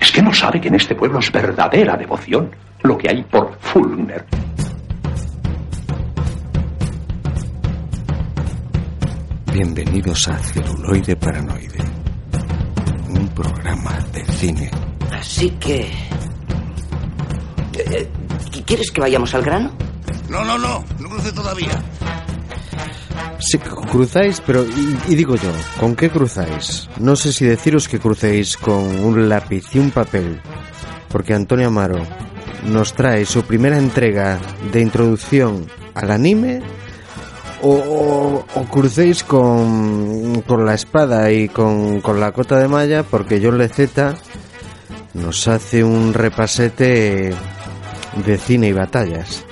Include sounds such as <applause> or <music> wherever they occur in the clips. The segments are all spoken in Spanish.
Es que no sabe que en este pueblo es verdadera devoción lo que hay por Fulner. Bienvenidos a Celuloide Paranoide, un programa de cine. Así que... Eh, ¿Quieres que vayamos al grano? No, no, no, no cruce todavía. Sí, cruzáis, pero y, digo yo, ¿con qué cruzáis? No sé si deciros que crucéis con un lápiz y un papel, porque Antonio Amaro nos trae su primera entrega de introducción al anime, o, crucéis con, con la espada y con, con la cota de malla, porque John Leceta nos hace un repasete de cine y batallas.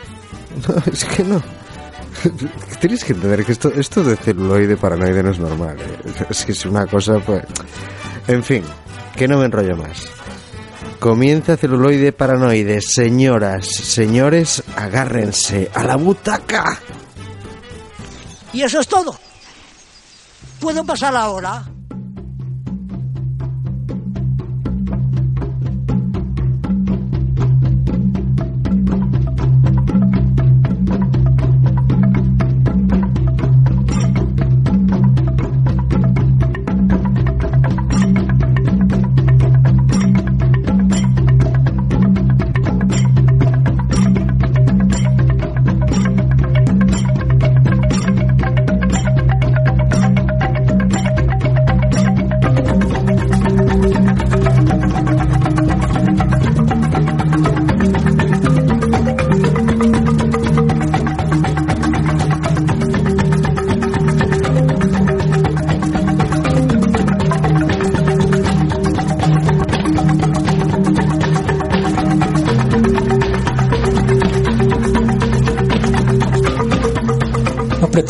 <laughs> Es que no. <laughs> Tienes que entender que esto, esto de celuloide paranoide no es normal. ¿eh? Es que es una cosa, pues. En fin, que no me enrollo más. Comienza celuloide paranoide. Señoras, señores, agárrense a la butaca. Y eso es todo. ¿Puedo pasar ahora?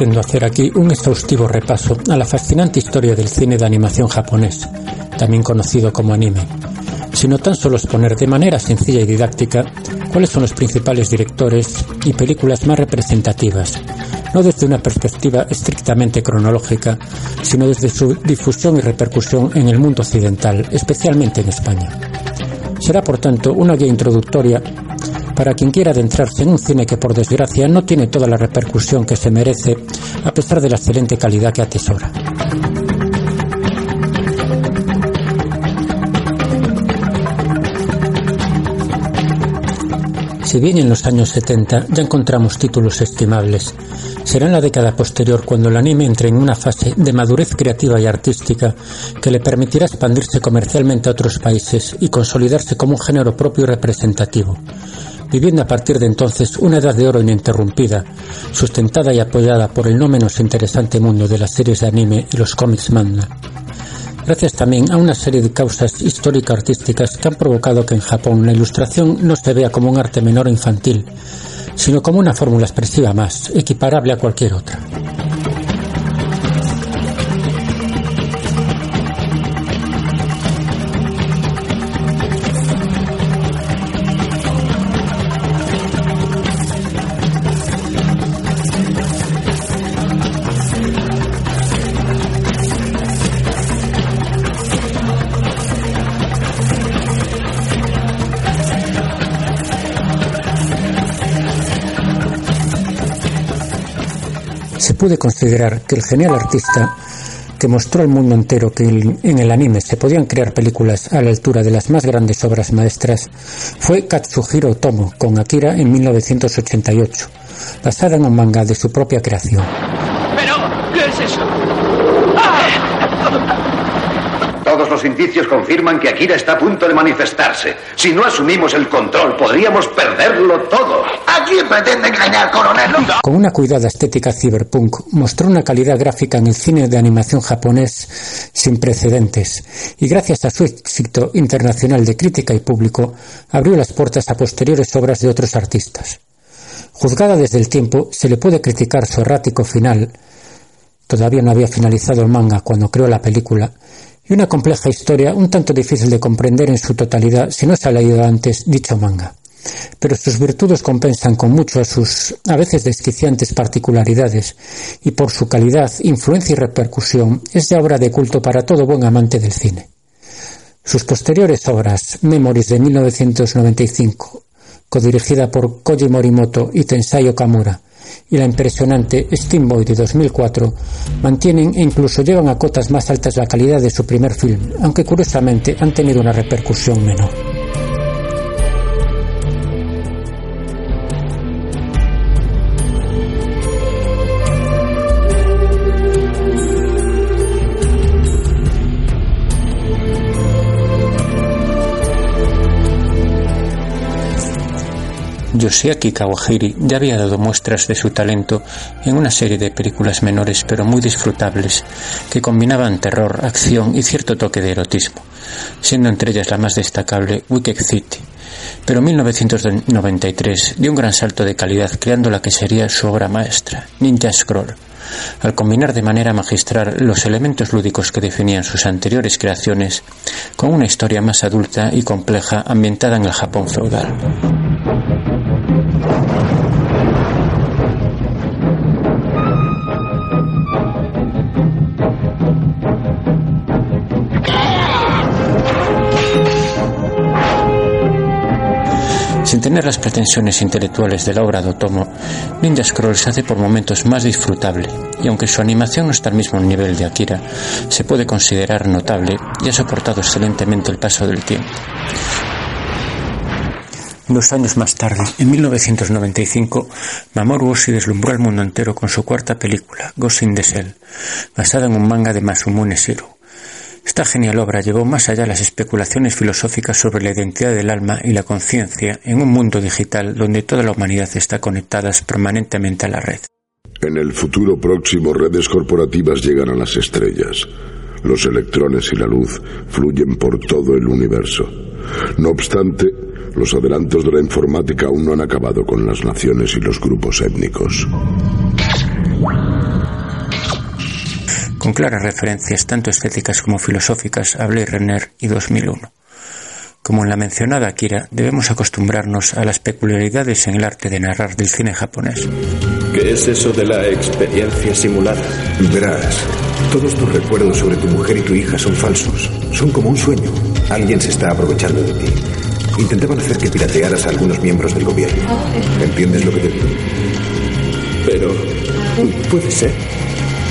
Pretendo hacer aquí un exhaustivo repaso a la fascinante historia del cine de animación japonés, también conocido como anime, sino tan solo exponer de manera sencilla y didáctica cuáles son los principales directores y películas más representativas, no desde una perspectiva estrictamente cronológica, sino desde su difusión y repercusión en el mundo occidental, especialmente en España. Será, por tanto, una guía introductoria para quien quiera adentrarse en un cine que por desgracia no tiene toda la repercusión que se merece a pesar de la excelente calidad que atesora. Si bien en los años 70 ya encontramos títulos estimables, será en la década posterior cuando el anime entre en una fase de madurez creativa y artística que le permitirá expandirse comercialmente a otros países y consolidarse como un género propio y representativo, viviendo a partir de entonces una edad de oro ininterrumpida, sustentada y apoyada por el no menos interesante mundo de las series de anime y los cómics manga. Gracias también a una serie de causas histórico-artísticas que han provocado que en Japón la ilustración no se vea como un arte menor o infantil, sino como una fórmula expresiva más, equiparable a cualquier otra. Puede considerar que el genial artista que mostró al mundo entero que en el anime se podían crear películas a la altura de las más grandes obras maestras fue Katsuhiro Otomo con Akira en 1988, basada en un manga de su propia creación. ¿Pero qué es eso? Todos los indicios confirman que Akira está a punto de manifestarse. Si no asumimos el control, podríamos perderlo todo. ¿A quién pretende engañar, coronel? Con una cuidada estética cyberpunk, mostró una calidad gráfica en el cine de animación japonés sin precedentes y gracias a su éxito internacional de crítica y público, abrió las puertas a posteriores obras de otros artistas. Juzgada desde el tiempo, se le puede criticar su errático final, todavía no había finalizado el manga cuando creó la película, y una compleja historia un tanto difícil de comprender en su totalidad si no se ha leído antes dicho manga. Pero sus virtudes compensan con mucho a sus a veces desquiciantes particularidades y por su calidad, influencia y repercusión es de obra de culto para todo buen amante del cine. Sus posteriores obras, Memories de 1995, codirigida por Koji Morimoto y Tensai Okamura, y la impresionante Steamboy de 2004 mantienen e incluso llevan a cotas más altas la calidad de su primer film, aunque curiosamente han tenido una repercusión menor. Yoshiaki Kawahiri ya había dado muestras de su talento en una serie de películas menores pero muy disfrutables que combinaban terror, acción y cierto toque de erotismo, siendo entre ellas la más destacable Wicked City. Pero 1993 dio un gran salto de calidad creando la que sería su obra maestra, Ninja Scroll, al combinar de manera magistral los elementos lúdicos que definían sus anteriores creaciones con una historia más adulta y compleja ambientada en el Japón feudal. Sin tener las pretensiones intelectuales de la obra de Otomo, Ninja Scroll se hace por momentos más disfrutable, y aunque su animación no está al mismo nivel de Akira, se puede considerar notable y ha soportado excelentemente el paso del tiempo. Dos años más tarde, en 1995, Mamoru Oshii deslumbró al mundo entero con su cuarta película, Ghost in the Shell, basada en un manga de Masumune Shiro. Esta genial obra llevó más allá las especulaciones filosóficas sobre la identidad del alma y la conciencia en un mundo digital donde toda la humanidad está conectada permanentemente a la red. En el futuro próximo, redes corporativas llegan a las estrellas. Los electrones y la luz fluyen por todo el universo. No obstante, los adelantos de la informática aún no han acabado con las naciones y los grupos étnicos. Con claras referencias tanto estéticas como filosóficas a Blade Runner y 2001. Como en la mencionada Akira, debemos acostumbrarnos a las peculiaridades en el arte de narrar del cine japonés. ¿Qué es eso de la experiencia simulada? Verás, todos tus recuerdos sobre tu mujer y tu hija son falsos. Son como un sueño. Alguien se está aprovechando de ti. Intentaban hacer que piratearas a algunos miembros del gobierno. ¿Entiendes lo que te digo? Pero... puede ser.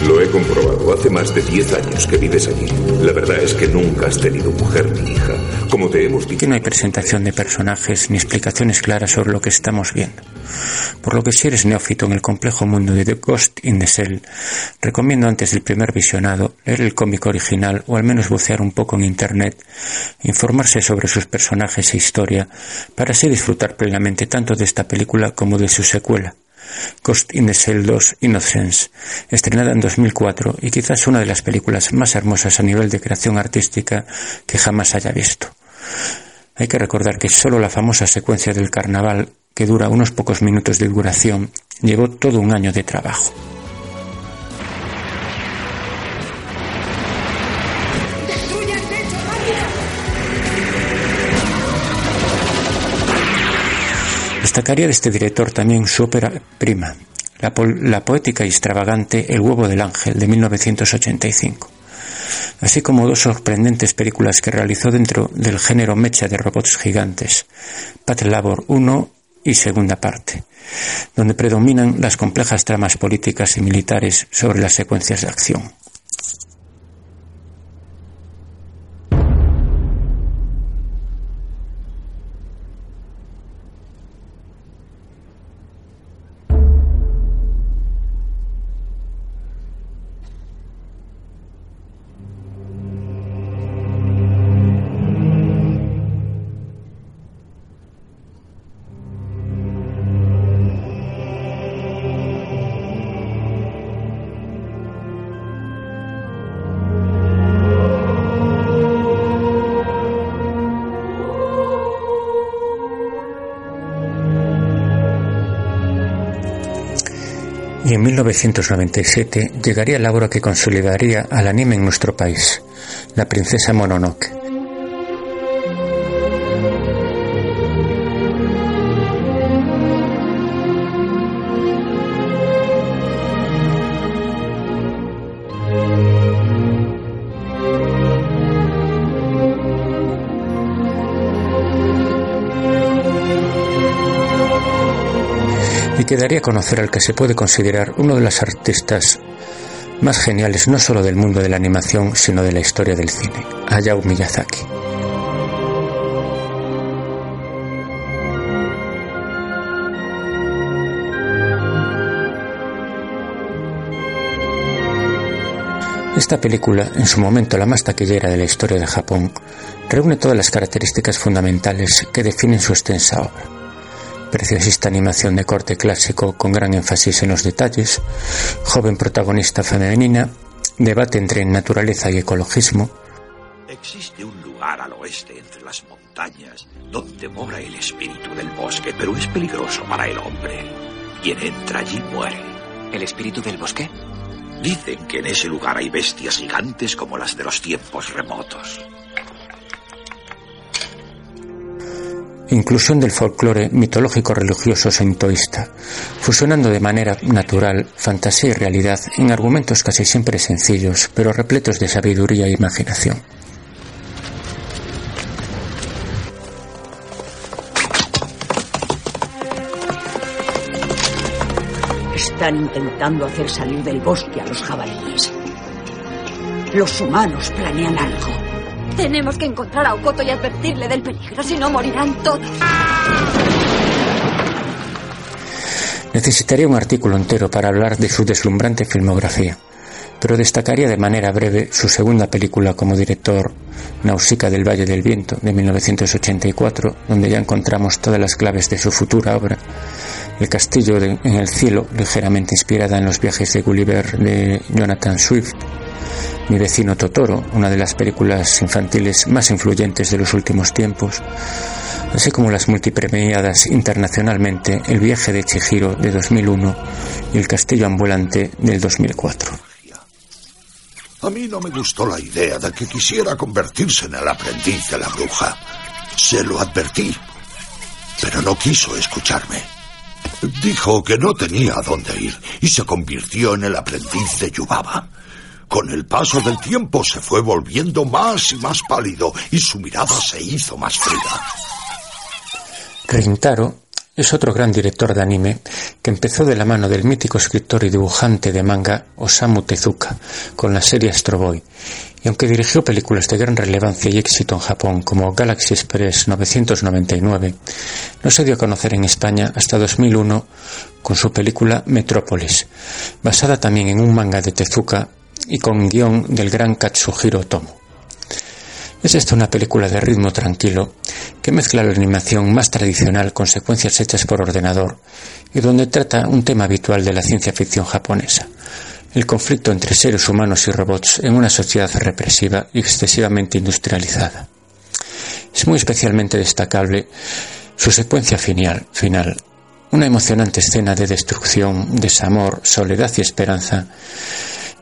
Lo he comprobado. Hace más de 10 años que vives allí. La verdad es que nunca has tenido mujer ni hija. Como te hemos dicho. No hay presentación de personajes ni explicaciones claras sobre lo que estamos viendo. Por lo que si eres neófito en el complejo mundo de The Ghost in the Shell, recomiendo antes del primer visionado leer el cómic original o al menos bucear un poco en internet, informarse sobre sus personajes e historia, para así disfrutar plenamente tanto de esta película como de su secuela. Ghost in the Shell 2 Innocence, estrenada en 2004 y quizás una de las películas más hermosas a nivel de creación artística que jamás haya visto. Hay que recordar que solo la famosa secuencia del carnaval, que dura unos pocos minutos de duración, llevó todo un año de trabajo. Destacaría de este director también su ópera prima, la, poética y extravagante El huevo del ángel de 1985, así como dos sorprendentes películas que realizó dentro del género mecha de robots gigantes, Pat Labor 1 y segunda parte, donde predominan las complejas tramas políticas y militares sobre las secuencias de acción. Y en 1997 llegaría la obra que consolidaría al anime en nuestro país, La princesa Mononoke. Y quedaría a conocer al que se puede considerar uno de los artistas más geniales no solo del mundo de la animación, sino de la historia del cine, Hayao Miyazaki. Esta película, en su momento la más taquillera de la historia de Japón, reúne todas las características fundamentales que definen su extensa obra. Preciosista animación de corte clásico con gran énfasis en los detalles, joven protagonista femenina, debate entre naturaleza y ecologismo. Existe un lugar al oeste entre las montañas donde mora el espíritu del bosque, pero es peligroso para el hombre. Quien entra allí muere. ¿El espíritu del bosque? Dicen que en ese lugar hay bestias gigantes como las de los tiempos remotos. Inclusión del folclore mitológico religioso sintoísta, fusionando de manera natural fantasía y realidad en argumentos casi siempre sencillos, pero repletos de sabiduría e imaginación. Están intentando hacer salir del bosque a los jabalíes. Los humanos planean algo. Tenemos que encontrar a Okoto y advertirle del peligro, si no morirán todos. Necesitaría un artículo entero para hablar de su deslumbrante filmografía, pero destacaría de manera breve su segunda película como director, Nausicaa del Valle del Viento, de 1984, donde ya encontramos todas las claves de su futura obra, El Castillo en el Cielo, ligeramente inspirada en los viajes de Gulliver de Jonathan Swift, Mi vecino Totoro, una de las películas infantiles más influyentes de los últimos tiempos, así como las multipremiadas internacionalmente El viaje de Chihiro de 2001 y El castillo ambulante del 2004. A mí no me gustó la idea de que quisiera convertirse en el aprendiz de la bruja. Se lo advertí, pero no quiso escucharme. Dijo que no tenía a dónde ir y se convirtió en el aprendiz de Yubaba. Con el paso del tiempo se fue volviendo más y más pálido y su mirada se hizo más fría. Rintaro es otro gran director de anime que empezó de la mano del mítico escritor y dibujante de manga Osamu Tezuka con la serie Astro Boy y aunque dirigió películas de gran relevancia y éxito en Japón como Galaxy Express 999, no se dio a conocer en España hasta 2001 con su película Metrópolis, basada también en un manga de Tezuka y con guion del gran Katsuhiro Otomo. Es esta una película de ritmo tranquilo que mezcla la animación más tradicional con secuencias hechas por ordenador y donde trata un tema habitual de la ciencia ficción japonesa, el conflicto entre seres humanos y robots en una sociedad represiva y excesivamente industrializada. Es muy especialmente destacable su secuencia final, final una emocionante escena de destrucción, desamor, soledad y esperanza,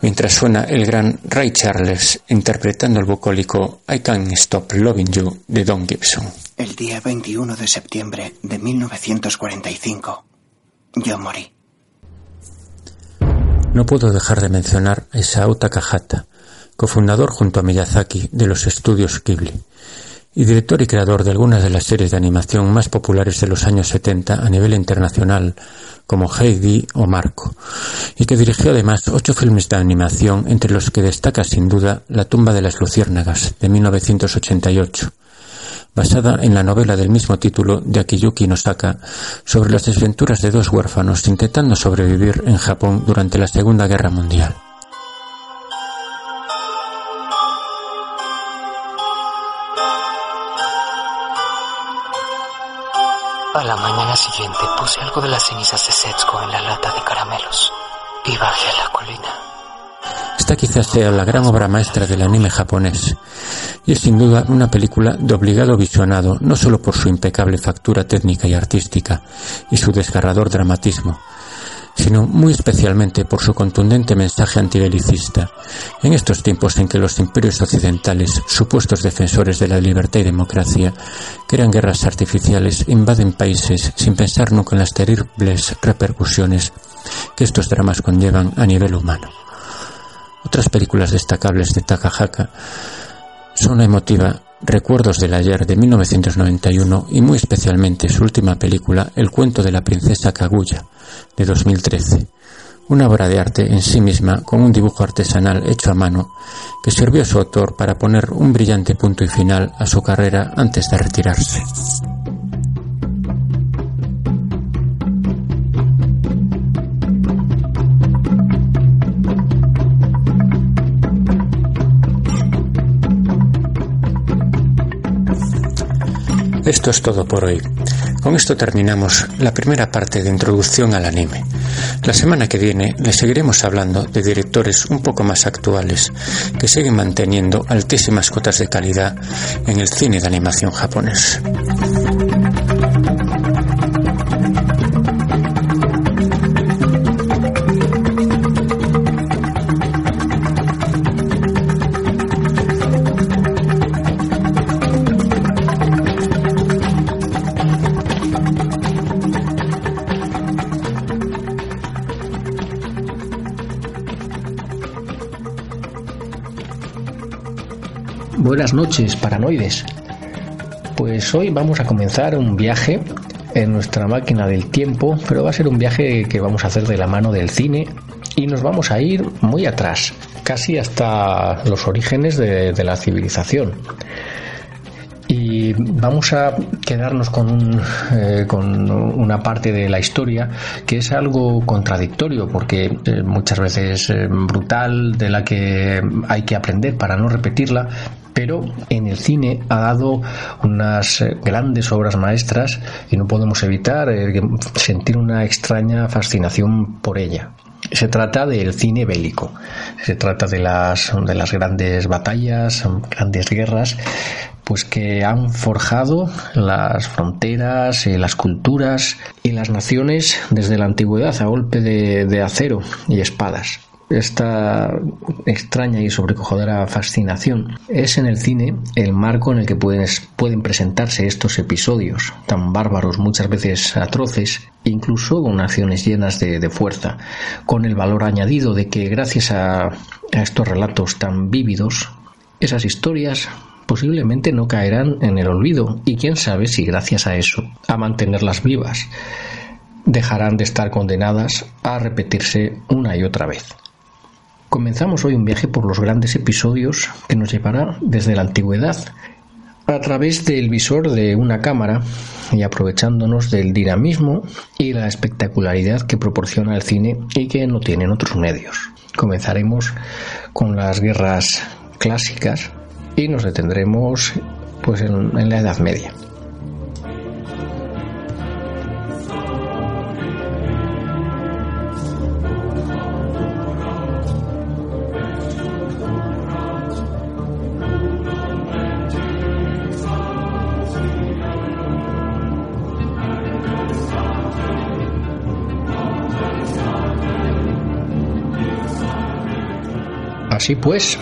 mientras suena el gran Ray Charles interpretando el bucólico I Can't Stop Loving You de Don Gibson. El día 21 de septiembre de 1945, yo morí. No puedo dejar de mencionar a Isao Takahata, cofundador junto a Miyazaki de los estudios Ghibli y director y creador de algunas de las series de animación más populares de los años 70 a nivel internacional, como Heidi o Marco, y que dirigió además ocho filmes de animación, entre los que destaca sin duda La tumba de las luciérnagas, de 1988, basada en la novela del mismo título de Akiyuki Nosaka sobre las desventuras de dos huérfanos intentando sobrevivir en Japón durante la Segunda Guerra Mundial. A la mañana siguiente puse algo de las cenizas de Setsuko en la lata de caramelos y bajé a la colina. Esta quizás sea la gran obra maestra del anime japonés y es sin duda una película de obligado visionado no solo por su impecable factura técnica y artística y su desgarrador dramatismo, sino muy especialmente por su contundente mensaje antibelicista en estos tiempos en que los imperios occidentales, supuestos defensores de la libertad y democracia, crean guerras artificiales invaden países sin pensar nunca en las terribles repercusiones que estos dramas conllevan a nivel humano. Otras películas destacables de Takahaka son la emotiva Recuerdos del ayer de 1991 y muy especialmente su última película El cuento de la princesa Kaguya de 2013, una obra de arte en sí misma con un dibujo artesanal hecho a mano que sirvió a su autor para poner un brillante punto y final a su carrera antes de retirarse. Esto es todo por hoy. Con esto terminamos la primera parte de introducción al anime. La semana que viene le seguiremos hablando de directores un poco más actuales que siguen manteniendo altísimas cotas de calidad en el cine de animación japonés. Noches, paranoides. Pues hoy vamos a comenzar un viaje en nuestra máquina del tiempo, pero va a ser un viaje que vamos a hacer de la mano del cine y nos vamos a ir muy atrás, casi hasta los orígenes de, la civilización. Y vamos a quedarnos con, eh, con una parte de la historia que es algo contradictorio, porque eh, muchas veces eh, brutal, de la que hay que aprender para no repetirla, pero en el cine ha dado unas eh, grandes obras maestras y no podemos evitar eh, sentir una extraña fascinación por ella. Se trata del cine bélico, se trata de las, de las grandes batallas, grandes guerras, pues que han forjado las fronteras, eh, las culturas y las naciones desde la antigüedad a golpe de acero y espadas esta extraña y sobrecogedora fascinación es en el cine el marco en el que pueden, presentarse estos episodios tan bárbaros, muchas veces atroces, incluso con acciones llenas de, fuerza, con el valor añadido de que gracias a, a estos relatos tan vívidos, esas historias posiblemente no caerán en el olvido y quién sabe si gracias a eso, a mantenerlas vivas, dejarán de estar condenadas a repetirse una y otra vez. Comenzamos hoy un viaje por los grandes episodios que nos llevará desde la antigüedad a través del visor de una cámara y aprovechándonos del dinamismo y la espectacularidad que proporciona el cine y que no tienen otros medios. Comenzaremos con las guerras clásicas y nos detendremos pues en, en la Edad Media. Así pues,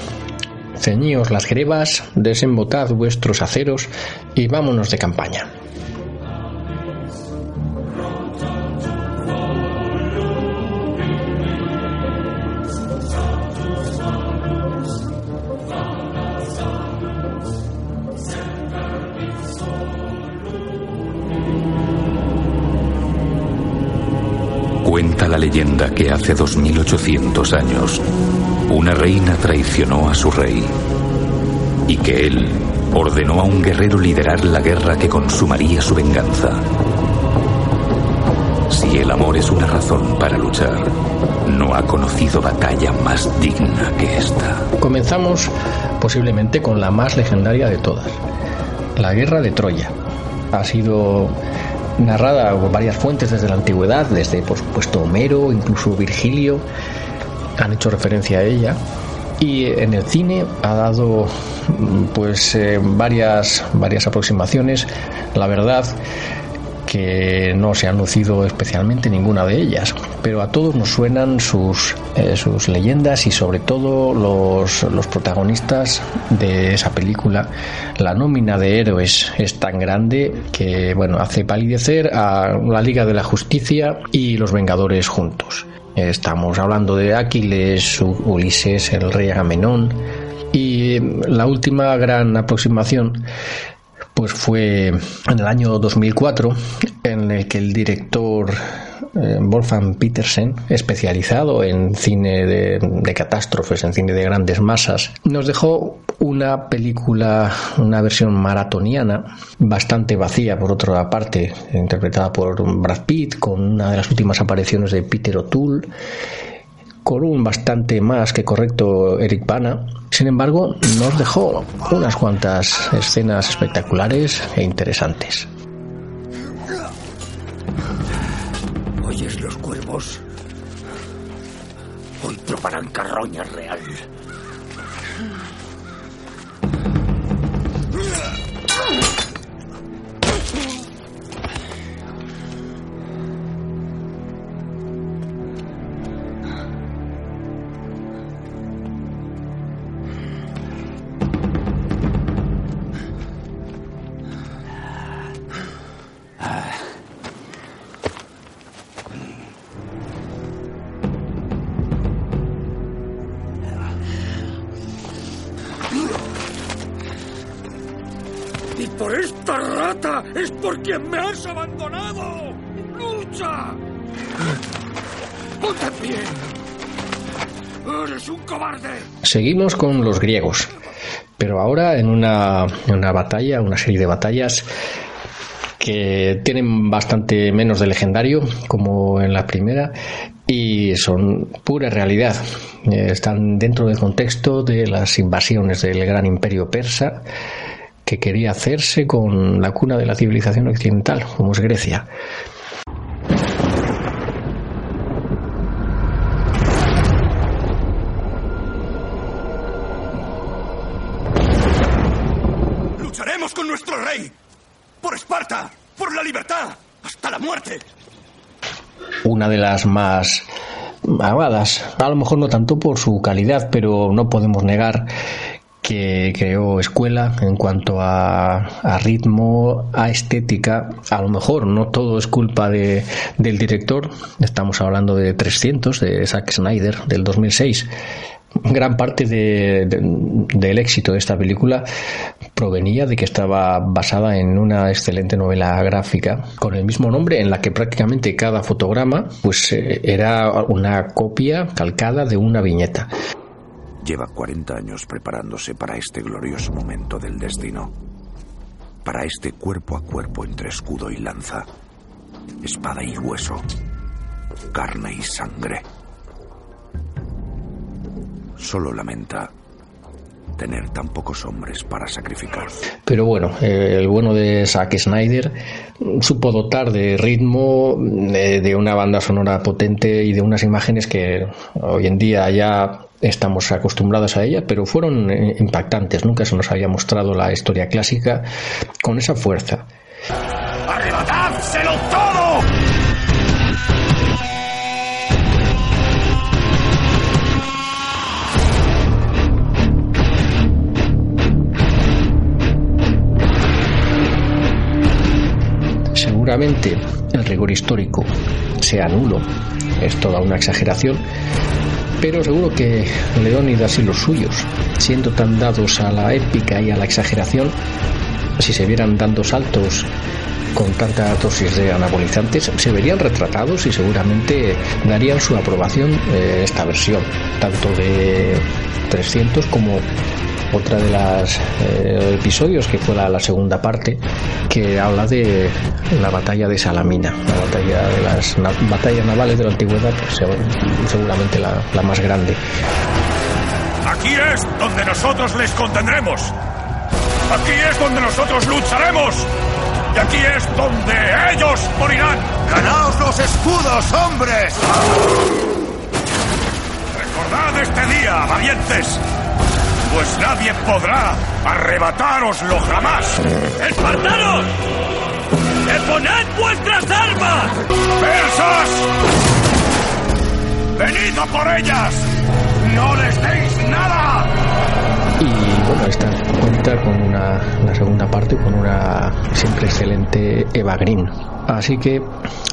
ceñíos las grebas, desembotad vuestros aceros y vámonos de campaña. Que hace 2800 años una reina traicionó a su rey y que él ordenó a un guerrero liderar la guerra que consumaría su venganza. Si el amor es una razón para luchar, no ha conocido batalla más digna que esta. Comenzamos posiblemente con la más legendaria de todas, la guerra de Troya. Ha sido narrada por varias fuentes desde la antigüedad, desde por supuesto Homero, incluso Virgilio, han hecho referencia a ella. Y en el cine ha dado pues eh, varias varias aproximaciones. La verdad que no se han lucido especialmente ninguna de ellas, pero a todos nos suenan sus, eh, sus leyendas y sobre todo los, los protagonistas de esa película. La nómina de héroes es tan grande que bueno, hace palidecer a la Liga de la Justicia y los Vengadores juntos. Estamos hablando de Aquiles, Ulises, el rey Agamenón, Y la última gran aproximación pues fue en el año 2004 en el que el director eh, Wolfgang Petersen, especializado en cine de, catástrofes, en cine de grandes masas, nos dejó una película, una versión maratoniana, bastante vacía por otra parte, interpretada por Brad Pitt, con una de las últimas apariciones de Peter O'Toole con un bastante más que correcto Eric Bana. Sin embargo, nos dejó unas cuantas escenas espectaculares e interesantes. ¿Oyes los cuervos? Hoy probarán carroña real. Me has abandonado! ¡Lucha! ¡Ponte en pie! ¡Eres un cobarde! Seguimos con los griegos, pero ahora en una, una batalla, una serie de batallas que tienen bastante menos de legendario como en la primera y son pura realidad. Están dentro del contexto de las invasiones del gran imperio persa que quería hacerse con la cuna de la civilización occidental, como es Grecia. Lucharemos con nuestro rey, por Esparta, por la libertad, hasta la muerte. Una de las más amadas, a lo mejor no tanto por su calidad, pero no podemos negar que creó escuela en cuanto a, ritmo, a estética. A lo mejor no todo es culpa de, del director. Estamos hablando de 300 de Zack Snyder del 2006. Gran parte del éxito de esta película provenía de que estaba basada en una excelente novela gráfica con el mismo nombre en la que prácticamente cada fotograma pues eh, era una copia calcada de una viñeta. Lleva 40 años preparándose para este glorioso momento del destino. Para este cuerpo a cuerpo entre escudo y lanza. Espada y hueso. Carne y sangre. Solo lamenta tener tan pocos hombres para sacrificar. Pero bueno, el bueno de Zack Snyder supo dotar de ritmo, de, de, una banda sonora potente y de unas imágenes que hoy en día ya estamos acostumbrados a ella, pero fueron eh, impactantes. Nunca se nos había mostrado la historia clásica con esa fuerza. ¡Arrebatádselo todo! Seguramente el rigor histórico sea nulo, es toda una exageración, pero seguro que Leónidas y los suyos, siendo tan dados a la épica y a la exageración, si se vieran dando saltos con tanta dosis de anabolizantes, se verían retratados y seguramente darían su aprobación eh, esta versión, tanto de 300 como otra de los eh, episodios que fue la, segunda parte que habla de la batalla de Salamina. La batalla de las batallas navales de la antigüedad pues, seguramente la, la más grande. Aquí es donde nosotros les contendremos. Aquí es donde nosotros lucharemos. Y aquí es donde ellos morirán. Ganaos los escudos hombres. Recordad este día valientes pues nadie podrá arrebatároslo jamás. ¡Espartanos! ¡Deponed vuestras armas! ¡Persas! ¡Venid a por ellas! ¡No les deis nada! Y bueno, esta cuenta con una, segunda parte con una siempre excelente Eva Green. Así que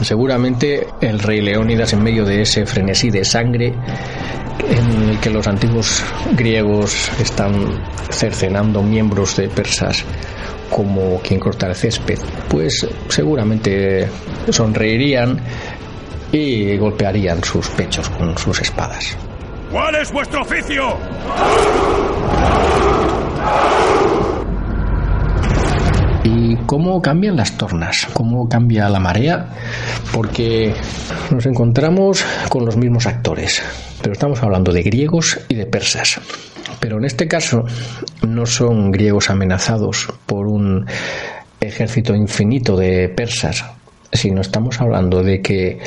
seguramente el rey Leónidas en medio de ese frenesí de sangre en el que los antiguos griegos están cercenando miembros de persas como quien corta el césped, pues seguramente sonreirían y golpearían sus pechos con sus espadas. ¿Cuál es vuestro oficio? ¿Y cómo cambian las tornas? ¿Cómo cambia la marea? Porque nos encontramos con los mismos actores, pero estamos hablando de griegos y de persas. Pero en este caso no son griegos amenazados por un ejército infinito de persas, sino estamos hablando de que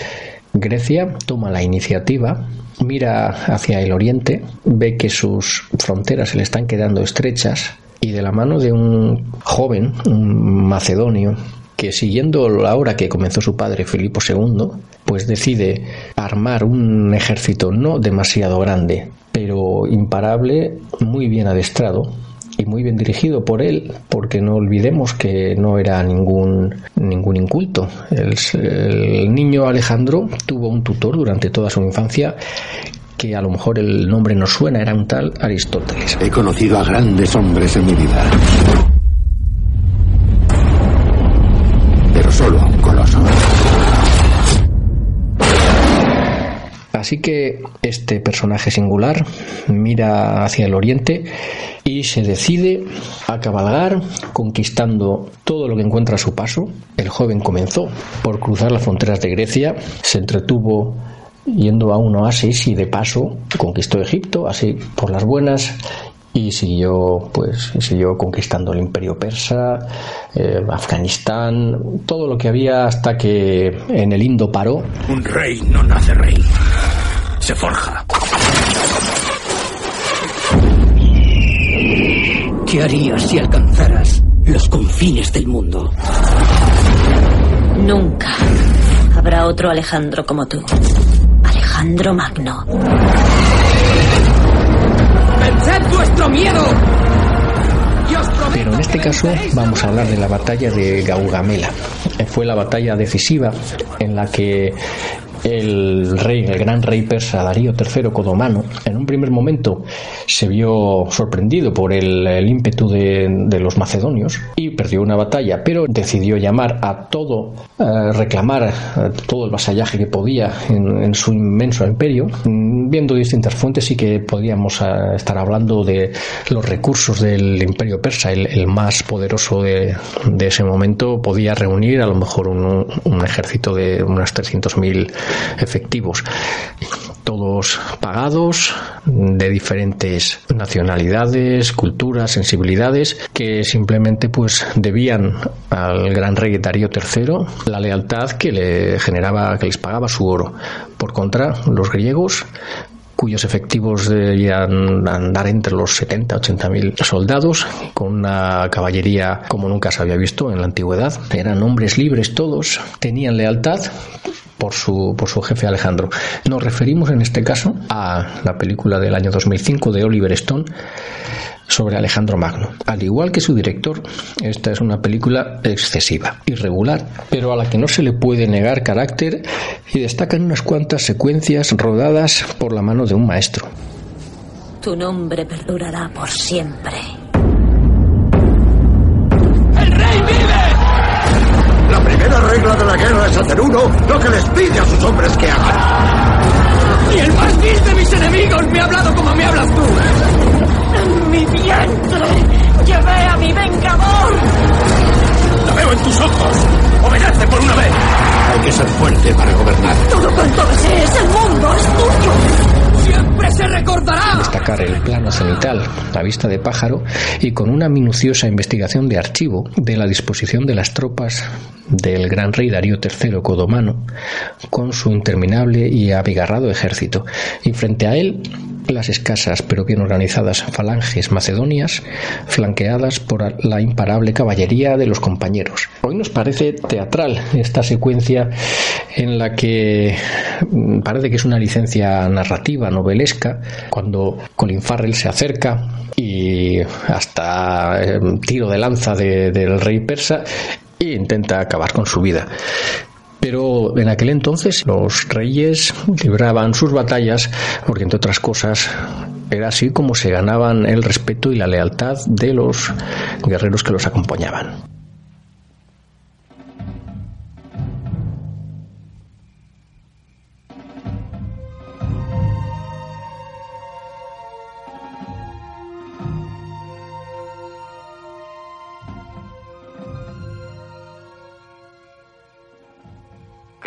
Grecia toma la iniciativa, mira hacia el oriente, ve que sus fronteras se le están quedando estrechas y de la mano de un joven, un macedonio, que siguiendo la hora que comenzó su padre Filipo II, pues decide armar un ejército no demasiado grande, pero imparable, muy bien adestrado y muy bien dirigido por él, porque no olvidemos que no era ningún, ningún inculto. El, el niño Alejandro tuvo un tutor durante toda su infancia que a lo mejor el nombre no suena, era un tal Aristóteles. He conocido a grandes hombres en mi vida. Pero solo a un coloso. Así que este personaje singular mira hacia el oriente y se decide a cabalgar conquistando todo lo que encuentra a su paso. El joven comenzó por cruzar las fronteras de Grecia, se entretuvo yendo a un oasis y de paso conquistó Egipto, así por las buenas, y siguió pues siguió conquistando el imperio persa eh, Afganistán todo lo que había hasta que en el Indo paró. Un rey no nace rey se forja. ¿qué harías si alcanzaras los confines del mundo? nunca habrá otro Alejandro como tú Alejandro Magno ¡Venced vuestro miedo! Pero en este caso vamos a hablar de la batalla de Gaugamela. Fue la batalla decisiva en la que el rey, el gran rey persa Darío III Codomano, en un primer momento se vio sorprendido por el, el ímpetu de, de, los macedonios y perdió una batalla, pero decidió llamar a todo, reclamar eh, todo el vasallaje que podía en, en, su inmenso imperio. Viendo distintas fuentes, sí que podríamos eh, estar hablando de los recursos del imperio persa, el, más poderoso de, de, ese momento, podía reunir a lo mejor un, ejército de unas 300.000 efectivos, todos pagados, de diferentes nacionalidades, culturas, sensibilidades, que simplemente pues debían al gran rey Darío III la lealtad que le generaba, que les pagaba su oro. Por contra, los griegos cuyos efectivos debían andar entre los 70 80 mil soldados, con una caballería como nunca se había visto en la antigüedad. Eran hombres libres todos, tenían lealtad por su, por su jefe Alejandro. Nos referimos en este caso a la película del año 2005 de Oliver Stone sobre Alejandro Magno. Al igual que su director, esta es una película excesiva, irregular, pero a la que no se le puede negar carácter y destacan unas cuantas secuencias rodadas por la mano de un maestro. Tu nombre perdurará por siempre. ¡El rey vive! La primera regla de la guerra es hacer uno lo que les pide a sus hombres que hagan. Y el más vil de mis enemigos me ha hablado como me hablas tú. En mi vientre llevé a mi vengador. La veo en tus ojos. Obedece por una vez. Hay que ser fuerte para gobernar. Todo cuanto desees, el mundo es tuyo siempre se recordará. Destacar el plano cenital, la vista de pájaro y con una minuciosa investigación de archivo de la disposición de las tropas del gran rey Darío III Codomano con su interminable y abigarrado ejército y frente a él las escasas pero bien organizadas falanges macedonias flanqueadas por la imparable caballería de los compañeros. Hoy nos parece teatral esta secuencia en la que parece que es una licencia narrativa, novelesca, cuando Colin Farrell se acerca y hasta tiro de lanza de, del rey persa e intenta acabar con su vida. Pero en aquel entonces los reyes libraban sus batallas porque, entre otras cosas, era así como se ganaban el respeto y la lealtad de los guerreros que los acompañaban.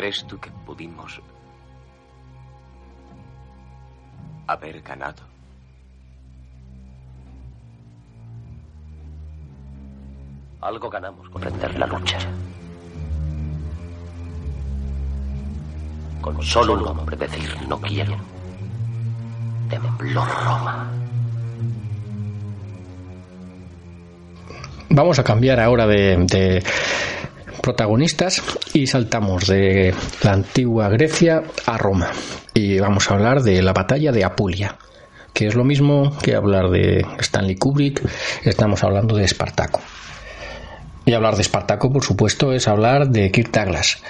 ¿Crees tú que pudimos haber ganado? Algo ganamos con prender la lucha. Con solo un hombre decir no quiero. Tembló Roma. Vamos a cambiar ahora de, de protagonistas y saltamos de la antigua Grecia a Roma. Y vamos a hablar de la batalla de Apulia, que es lo mismo que hablar de Stanley Kubrick, estamos hablando de Espartaco. Y hablar de Espartaco, por supuesto, es hablar de Kirk Douglas.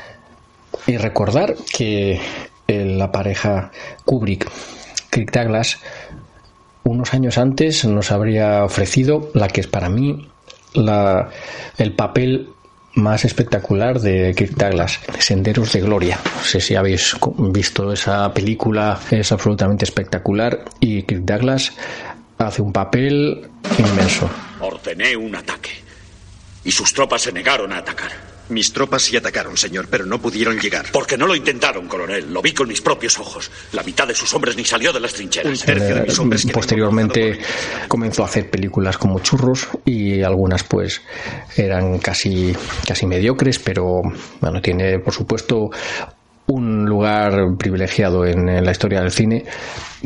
Y recordar que la pareja Kubrick-Kirk Douglas, unos años antes, nos habría ofrecido la que es para mí la, el papel más espectacular de Kirk Douglas, Senderos de Gloria. No sé si habéis visto esa película, es absolutamente espectacular y Kirk Douglas hace un papel inmenso. Ordené un ataque y sus tropas se negaron a atacar. Mis tropas sí atacaron, señor, pero no pudieron llegar. Porque no lo intentaron, coronel. Lo vi con mis propios ojos. La mitad de sus hombres ni salió de las trincheras. Eh, posteriormente comenzó a hacer películas como Churros y algunas pues eran casi, casi mediocres, pero bueno, tiene por supuesto un lugar privilegiado en la historia del cine.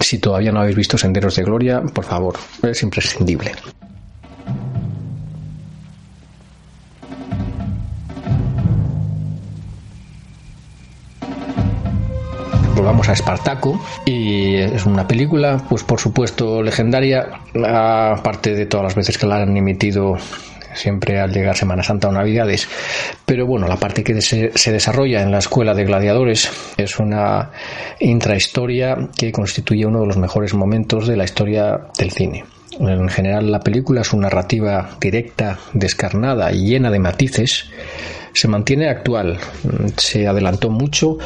Si todavía no habéis visto Senderos de Gloria, por favor, es imprescindible. Volvamos a Espartaco y es una película pues por supuesto legendaria aparte de todas las veces que la han emitido siempre al llegar Semana Santa o Navidades. Pero bueno, la parte que se, se, desarrolla en la Escuela de Gladiadores es una intrahistoria que constituye uno de los mejores momentos de la historia del cine. En general, la película es una narrativa directa, descarnada y llena de matices se mantiene actual. Se adelantó mucho,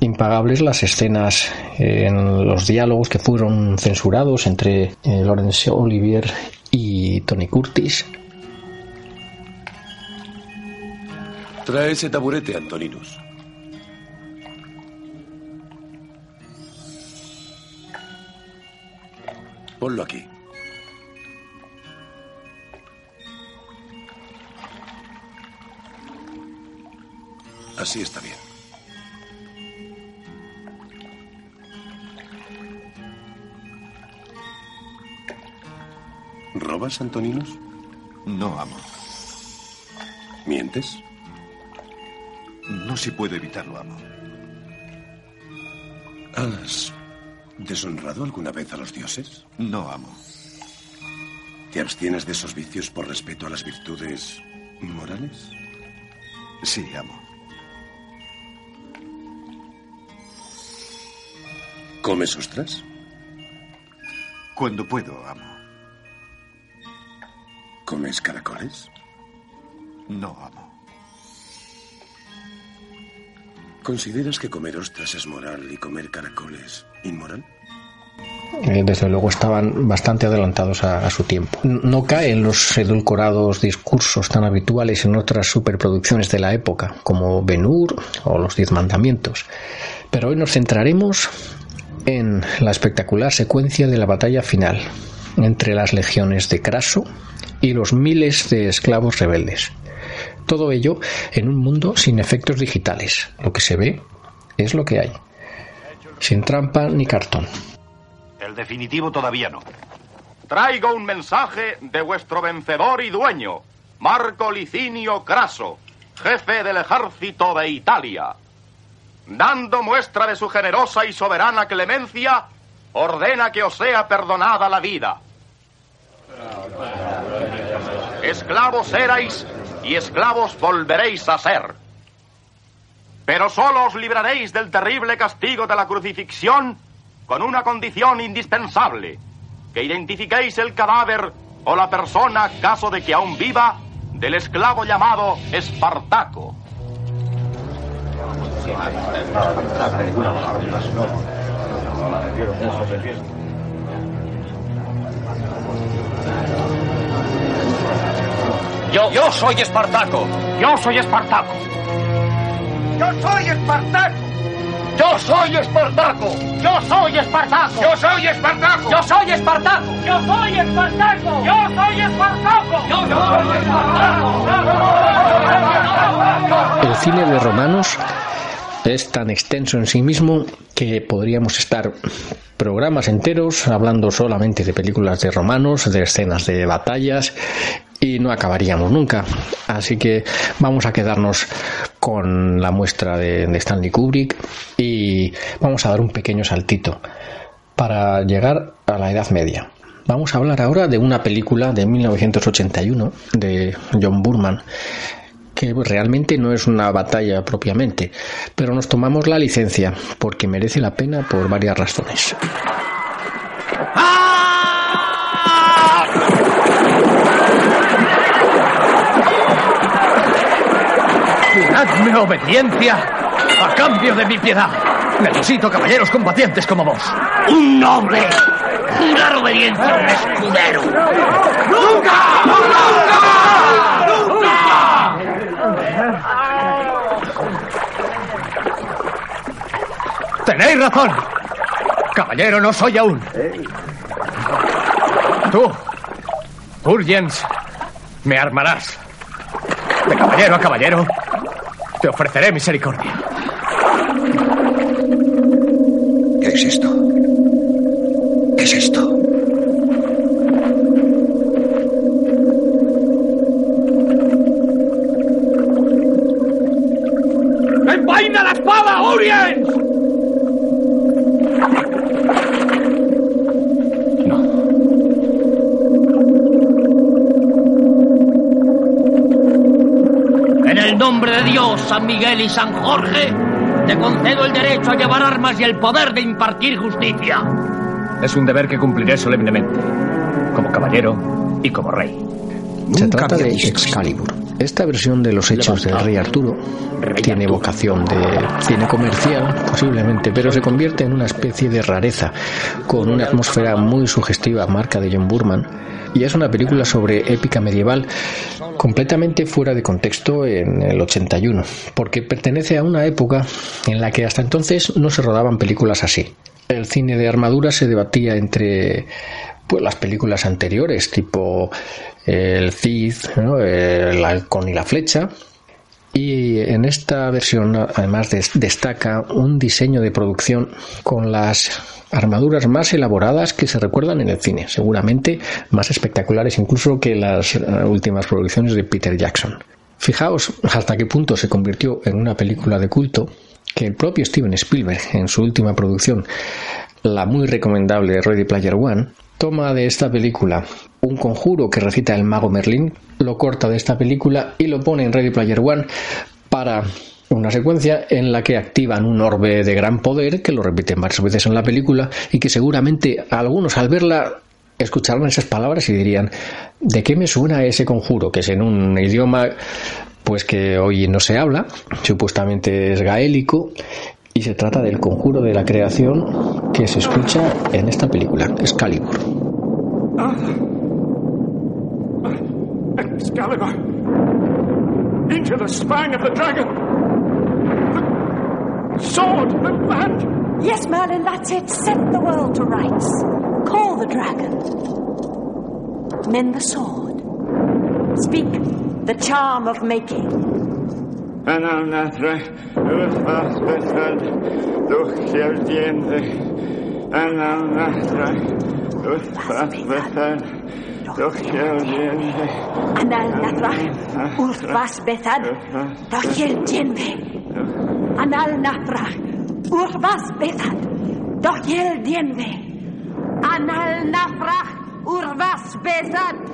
impagables las escenas en los diálogos que fueron censurados entre eh, Laurence Olivier y Tony Curtis. Trae ese taburete, Antoninus. Ponlo aquí. Así está bien. ¿Robas, Antoninos? No, amo. ¿Mientes? No si puedo evitarlo, amo. ¿Has deshonrado alguna vez a los dioses? No, amo. ¿Te abstienes de esos vicios por respeto a las virtudes morales? Sí, amo. ¿Comes ostras? Cuando puedo, amo. ¿Comes caracoles? No, amo. ¿Consideras que comer ostras es moral y comer caracoles inmoral? Eh, desde luego estaban bastante adelantados a, a, su tiempo. No caen los edulcorados discursos tan habituales en otras superproducciones de la época, como Ben Hur o Los Diez Mandamientos. Pero hoy nos centraremos en la espectacular secuencia de la batalla final entre las legiones de Craso y los miles de esclavos rebeldes. Todo ello en un mundo sin efectos digitales. Lo que se ve es lo que hay. Sin trampa ni cartón. El definitivo todavía no. Traigo un mensaje de vuestro vencedor y dueño, Marco Licinio Craso, jefe del ejército de Italia dando muestra de su generosa y soberana clemencia, ordena que os sea perdonada la vida. Esclavos erais y esclavos volveréis a ser. Pero solo os libraréis del terrible castigo de la crucifixión con una condición indispensable, que identifiquéis el cadáver o la persona, caso de que aún viva, del esclavo llamado Espartaco. Yo, yo soy Espartaco. Yo soy Espartaco. Yo soy Espartaco. Yo soy Espartaco. Yo soy Espartaco. Yo soy Espartaco. Yo soy Espartaco. Yo soy Espartaco. Yo soy Espartaco. Yo soy Espartaco. El cine de romanos es tan extenso en sí mismo que podríamos estar programas enteros hablando solamente de películas de romanos, de escenas de batallas y no acabaríamos nunca. Así que vamos a quedarnos con la muestra de, Stanley Kubrick y vamos a dar un pequeño saltito para llegar a la Edad Media. Vamos a hablar ahora de una película de 1981 de John Burman que realmente no es una batalla propiamente, pero nos tomamos la licencia porque merece la pena por varias razones. Dadme obediencia a cambio de mi piedad. Necesito caballeros combatientes como vos. Un noble. Jurar obediencia a un escudero. ¡Nunca! Tenéis razón. Caballero no soy aún. Tú, Urgens, me armarás. De caballero a caballero, te ofreceré misericordia. ¿Qué es esto? San Jorge, te concedo el derecho a llevar armas y el poder de impartir justicia. Es un deber que cumpliré solemnemente, como caballero y como rey. Se trata de Excalibur. Esta versión de los hechos del rey Arturo tiene vocación de cine comercial, posiblemente, pero se convierte en una especie de rareza, con una atmósfera muy sugestiva, marca de John Burman, y es una película sobre épica medieval completamente fuera de contexto en el 81, porque pertenece a una época en la que hasta entonces no se rodaban películas así. El cine de armadura se debatía entre pues las películas anteriores, tipo el Cid, el halcón y la flecha. En esta versión, además, des destaca un diseño de producción con las armaduras más elaboradas que se recuerdan en el cine, seguramente más espectaculares incluso que las últimas producciones de Peter Jackson. Fijaos hasta qué punto se convirtió en una película de culto que el propio Steven Spielberg, en su última producción, la muy recomendable Ready Player One, toma de esta película un conjuro que recita el mago Merlín, lo corta de esta película y lo pone en Ready Player One para una secuencia en la que activan un orbe de gran poder que lo repiten varias veces en la película y que seguramente algunos al verla escucharán esas palabras y dirían ¿de qué me suena ese conjuro? que es en un idioma pues que hoy no se habla, supuestamente es gaélico y se trata del conjuro de la creación que se escucha en esta película, Excalibur. Excalibur! Into the spine of the dragon! The sword! The land! Yes, Merlin, that's it. Set the world to rights. Call the dragon. Mend the sword. Speak the charm of making. Ananatre, Uthvasbethad,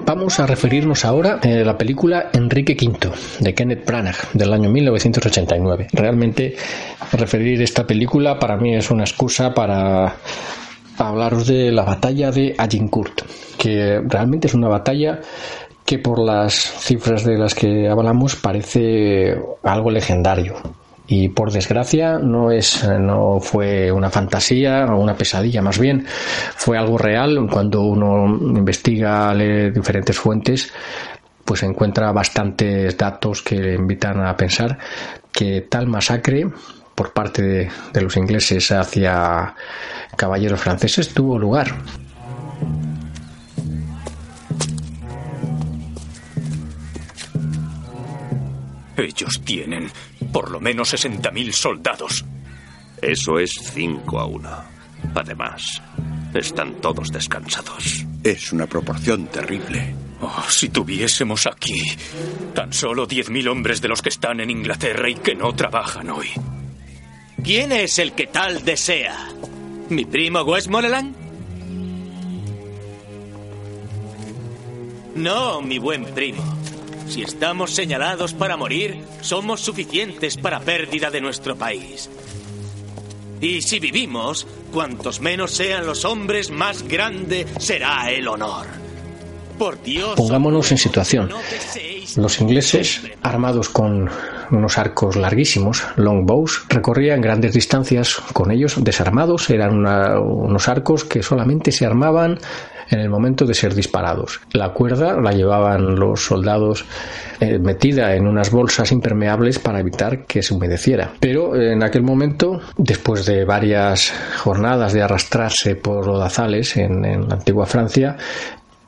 Vamos a referirnos ahora a la película Enrique V de Kenneth Branagh del año 1989. Realmente referir esta película para mí es una excusa para hablaros de la batalla de Agincourt, que realmente es una batalla que por las cifras de las que hablamos parece algo legendario. Y por desgracia no es no fue una fantasía o una pesadilla más bien fue algo real. Cuando uno investiga lee diferentes fuentes pues encuentra bastantes datos que le invitan a pensar que tal masacre por parte de, de los ingleses hacia caballeros franceses tuvo lugar Ellos tienen por lo menos 60.000 soldados. Eso es 5 a 1. Además, están todos descansados. Es una proporción terrible. Oh, si tuviésemos aquí tan solo 10.000 hombres de los que están en Inglaterra y que no trabajan hoy. ¿Quién es el que tal desea? ¿Mi primo Westmoreland? No, mi buen primo. Si estamos señalados para morir, somos suficientes para pérdida de nuestro país. Y si vivimos, cuantos menos sean los hombres, más grande será el honor. Pongámonos en situación. Los ingleses, armados con unos arcos larguísimos, longbows, recorrían grandes distancias con ellos desarmados. Eran unos arcos que solamente se armaban en el momento de ser disparados. La cuerda la llevaban los soldados eh, metida en unas bolsas impermeables para evitar que se humedeciera. Pero en aquel momento, después de varias jornadas de arrastrarse por lodazales en, en la antigua Francia,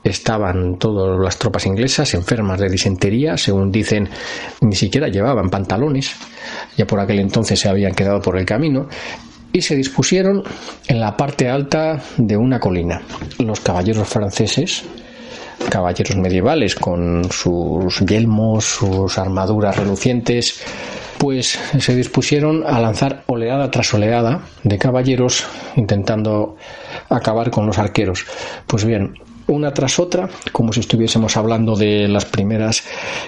estaban todas las tropas inglesas enfermas de disentería, según dicen, ni siquiera llevaban pantalones, ya por aquel entonces se habían quedado por el camino, y se dispusieron en la parte alta de una colina. Los caballeros franceses, caballeros medievales con sus yelmos, sus armaduras relucientes, pues se dispusieron a lanzar oleada tras oleada de caballeros intentando acabar con los arqueros. Pues bien, una tras otra, como si estuviésemos hablando de las primeras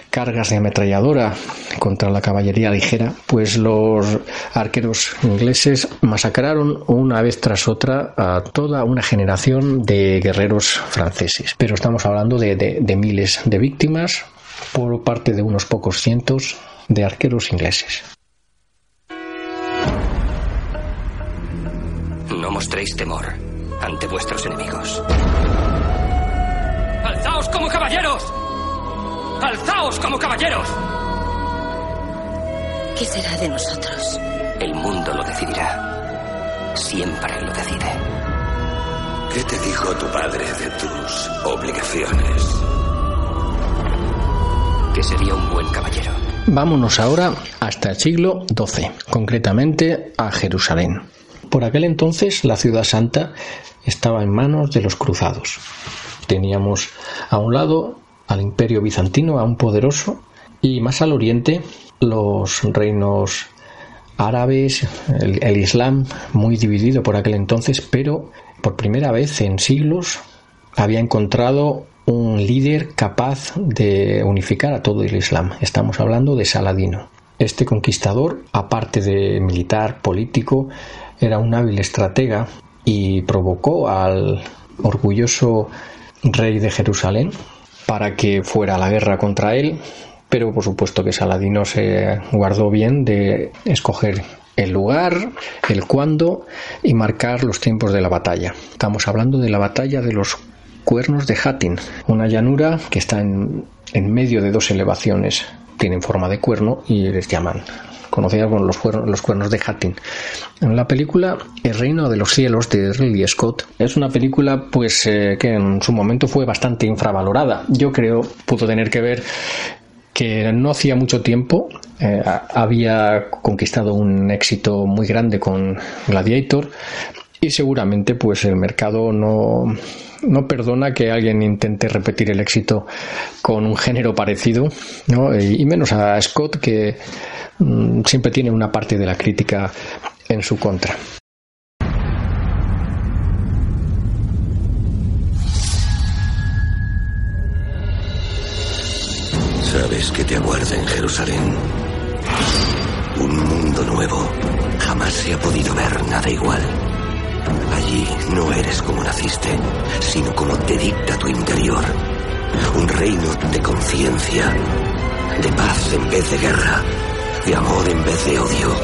cargas de ametralladora contra la caballería ligera, pues los arqueros ingleses masacraron una vez tras otra a toda una generación de guerreros franceses. Pero estamos hablando de, de, miles de víctimas por parte de unos pocos cientos de arqueros ingleses. No mostréis temor ante vuestros enemigos. ¡Alzaos como caballeros! ¡Alzaos como caballeros! ¿Qué será de nosotros? El mundo lo decidirá. Siempre lo decide. ¿Qué te dijo tu padre de tus obligaciones? Que sería un buen caballero. Vámonos ahora hasta el siglo XII, concretamente a Jerusalén. Por aquel entonces la ciudad santa estaba en manos de los cruzados. Teníamos a un lado al imperio bizantino, aún poderoso, y más al oriente los reinos árabes, el, Islam muy dividido por aquel entonces, pero por primera vez en siglos había encontrado un líder capaz de unificar a todo el Islam. Estamos hablando de Saladino. Este conquistador, aparte de militar, político, era un hábil estratega y provocó al orgulloso rey de Jerusalén para que fuera la guerra contra él, pero por supuesto que Saladino se guardó bien de escoger el lugar, el cuándo y marcar los tiempos de la batalla. Estamos hablando de la batalla de los cuernos de Hattin, una llanura que está en, en medio de dos elevaciones, tienen forma de cuerno y les llaman conocida como los cuernos, los cuernos de Hattin. La película El reino de los cielos de Ridley Scott es una película pues eh, que en su momento fue bastante infravalorada. Yo creo pudo tener que ver que no hacía mucho tiempo eh, había conquistado un éxito muy grande con Gladiator y seguramente pues el mercado no, no perdona que alguien intente repetir el éxito con un género parecido, ¿no? y, menos a Scott que mm, siempre tiene una parte de la crítica en su contra. Sabes que te aguarda en Jerusalén. Un mundo nuevo. Jamás se ha podido ver nada igual. Allí no eres como naciste, sino como te dicta tu interior. Un reino de conciencia, de paz en vez de guerra, de amor en vez de odio.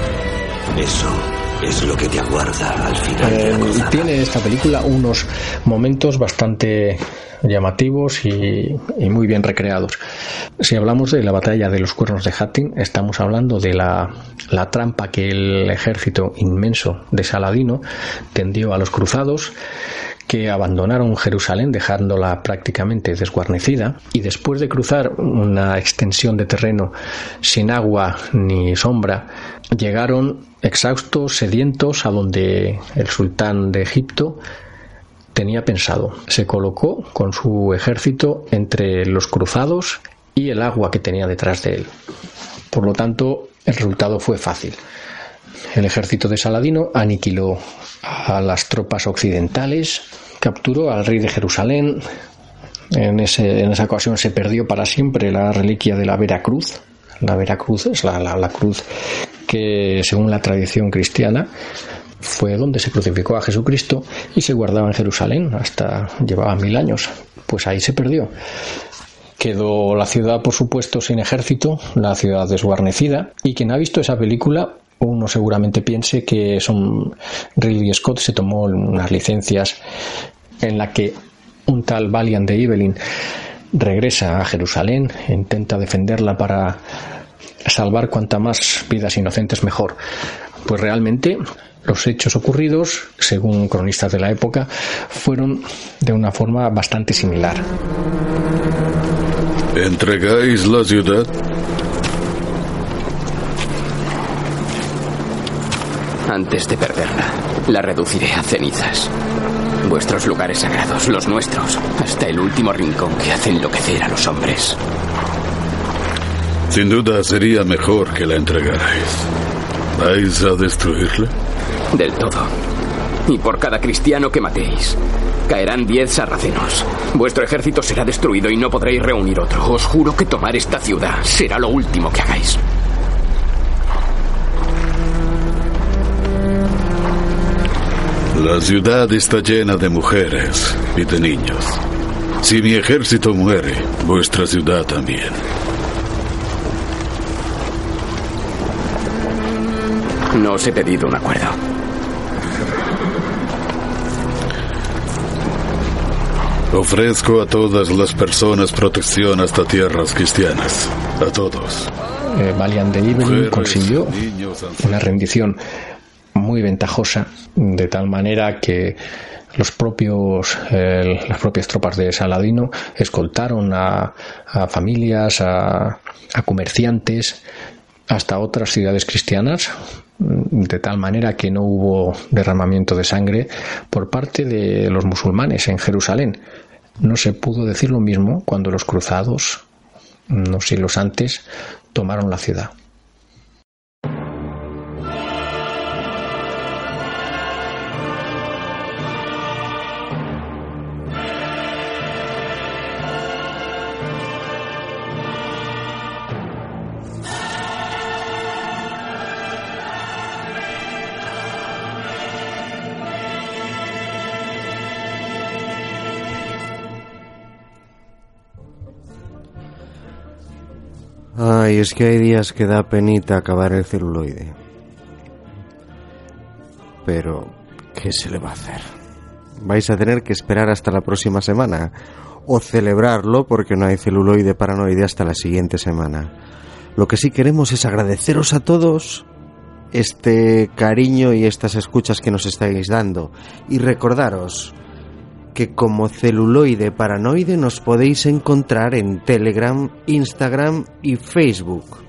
Eso es lo que te aguarda al final de la Eh, tiene esta película unos momentos bastante llamativos y, y muy bien recreados. Si hablamos de la batalla de los cuernos de Hattin, estamos hablando de la, la trampa que el ejército inmenso de Saladino tendió a los cruzados que abandonaron Jerusalén dejándola prácticamente desguarnecida y después de cruzar una extensión de terreno sin agua ni sombra llegaron exhaustos, sedientos a donde el sultán de Egipto tenía pensado. Se colocó con su ejército entre los cruzados y el agua que tenía detrás de él. Por lo tanto, el resultado fue fácil. El ejército de Saladino aniquiló a las tropas occidentales, capturó al rey de Jerusalén. En, ese- en esa ocasión se perdió para siempre la reliquia de la Veracruz. La Veracruz es la, la- la cruz que, según la tradición cristiana, fue donde se crucificó a Jesucristo y se guardaba en Jerusalén hasta llevaba mil años. Pues ahí se perdió. Quedó la ciudad, por supuesto, sin ejército, la ciudad desguarnecida, y quien ha visto esa película, uno seguramente piense que son Ridley Scott se tomó unas licencias en la que un tal Valiant de Evelyn regresa a Jerusalén, intenta defenderla para salvar cuanta más vidas inocentes mejor. Pues realmente los hechos ocurridos, según cronistas de la época, fueron de una forma bastante similar. ¿Entregáis la ciudad? Antes de perderla, la reduciré a cenizas. Vuestros lugares sagrados, los nuestros, hasta el último rincón que hace enloquecer a los hombres. Sin duda sería mejor que la entregarais. ¿Vais a destruirla? Del todo. Y por cada cristiano que matéis, caerán diez sarracenos. Vuestro ejército será destruido y no podréis reunir otro. Os juro que tomar esta ciudad será lo último que hagáis. La ciudad está llena de mujeres y de niños. Si mi ejército muere, vuestra ciudad también. No os he pedido un acuerdo. Ofrezco a todas las personas protección hasta tierras cristianas. A todos. Eh, Valiant de Evelyn consiguió una rendición muy ventajosa, de tal manera que los propios, eh, las propias tropas de Saladino escoltaron a, a familias, a, a comerciantes, hasta otras ciudades cristianas, de tal manera que no hubo derramamiento de sangre por parte de los musulmanes en Jerusalén. No se pudo decir lo mismo cuando los cruzados, unos siglos antes, tomaron la ciudad. Ay, es que hay días que da penita acabar el celuloide. Pero, ¿qué se le va a hacer? Vais a tener que esperar hasta la próxima semana. O celebrarlo porque no hay celuloide paranoide hasta la siguiente semana. Lo que sí queremos es agradeceros a todos este cariño y estas escuchas que nos estáis dando. Y recordaros que como celuloide paranoide nos podéis encontrar en Telegram, Instagram y Facebook.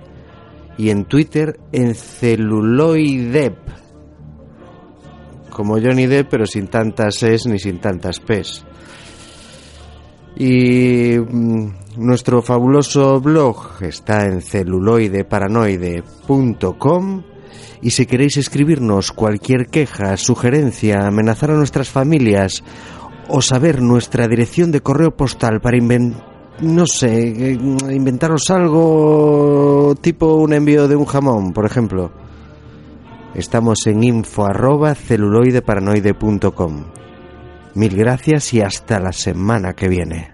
Y en Twitter en celuloidep. Como Johnny Depp, pero sin tantas es ni sin tantas pes. Y mm, nuestro fabuloso blog está en celuloideparanoide.com y si queréis escribirnos cualquier queja, sugerencia, amenazar a nuestras familias o saber nuestra dirección de correo postal para, no sé, eh, inventaros algo tipo un envío de un jamón, por ejemplo. Estamos en info arroba celuloideparanoide.com. Mil gracias y hasta la semana que viene.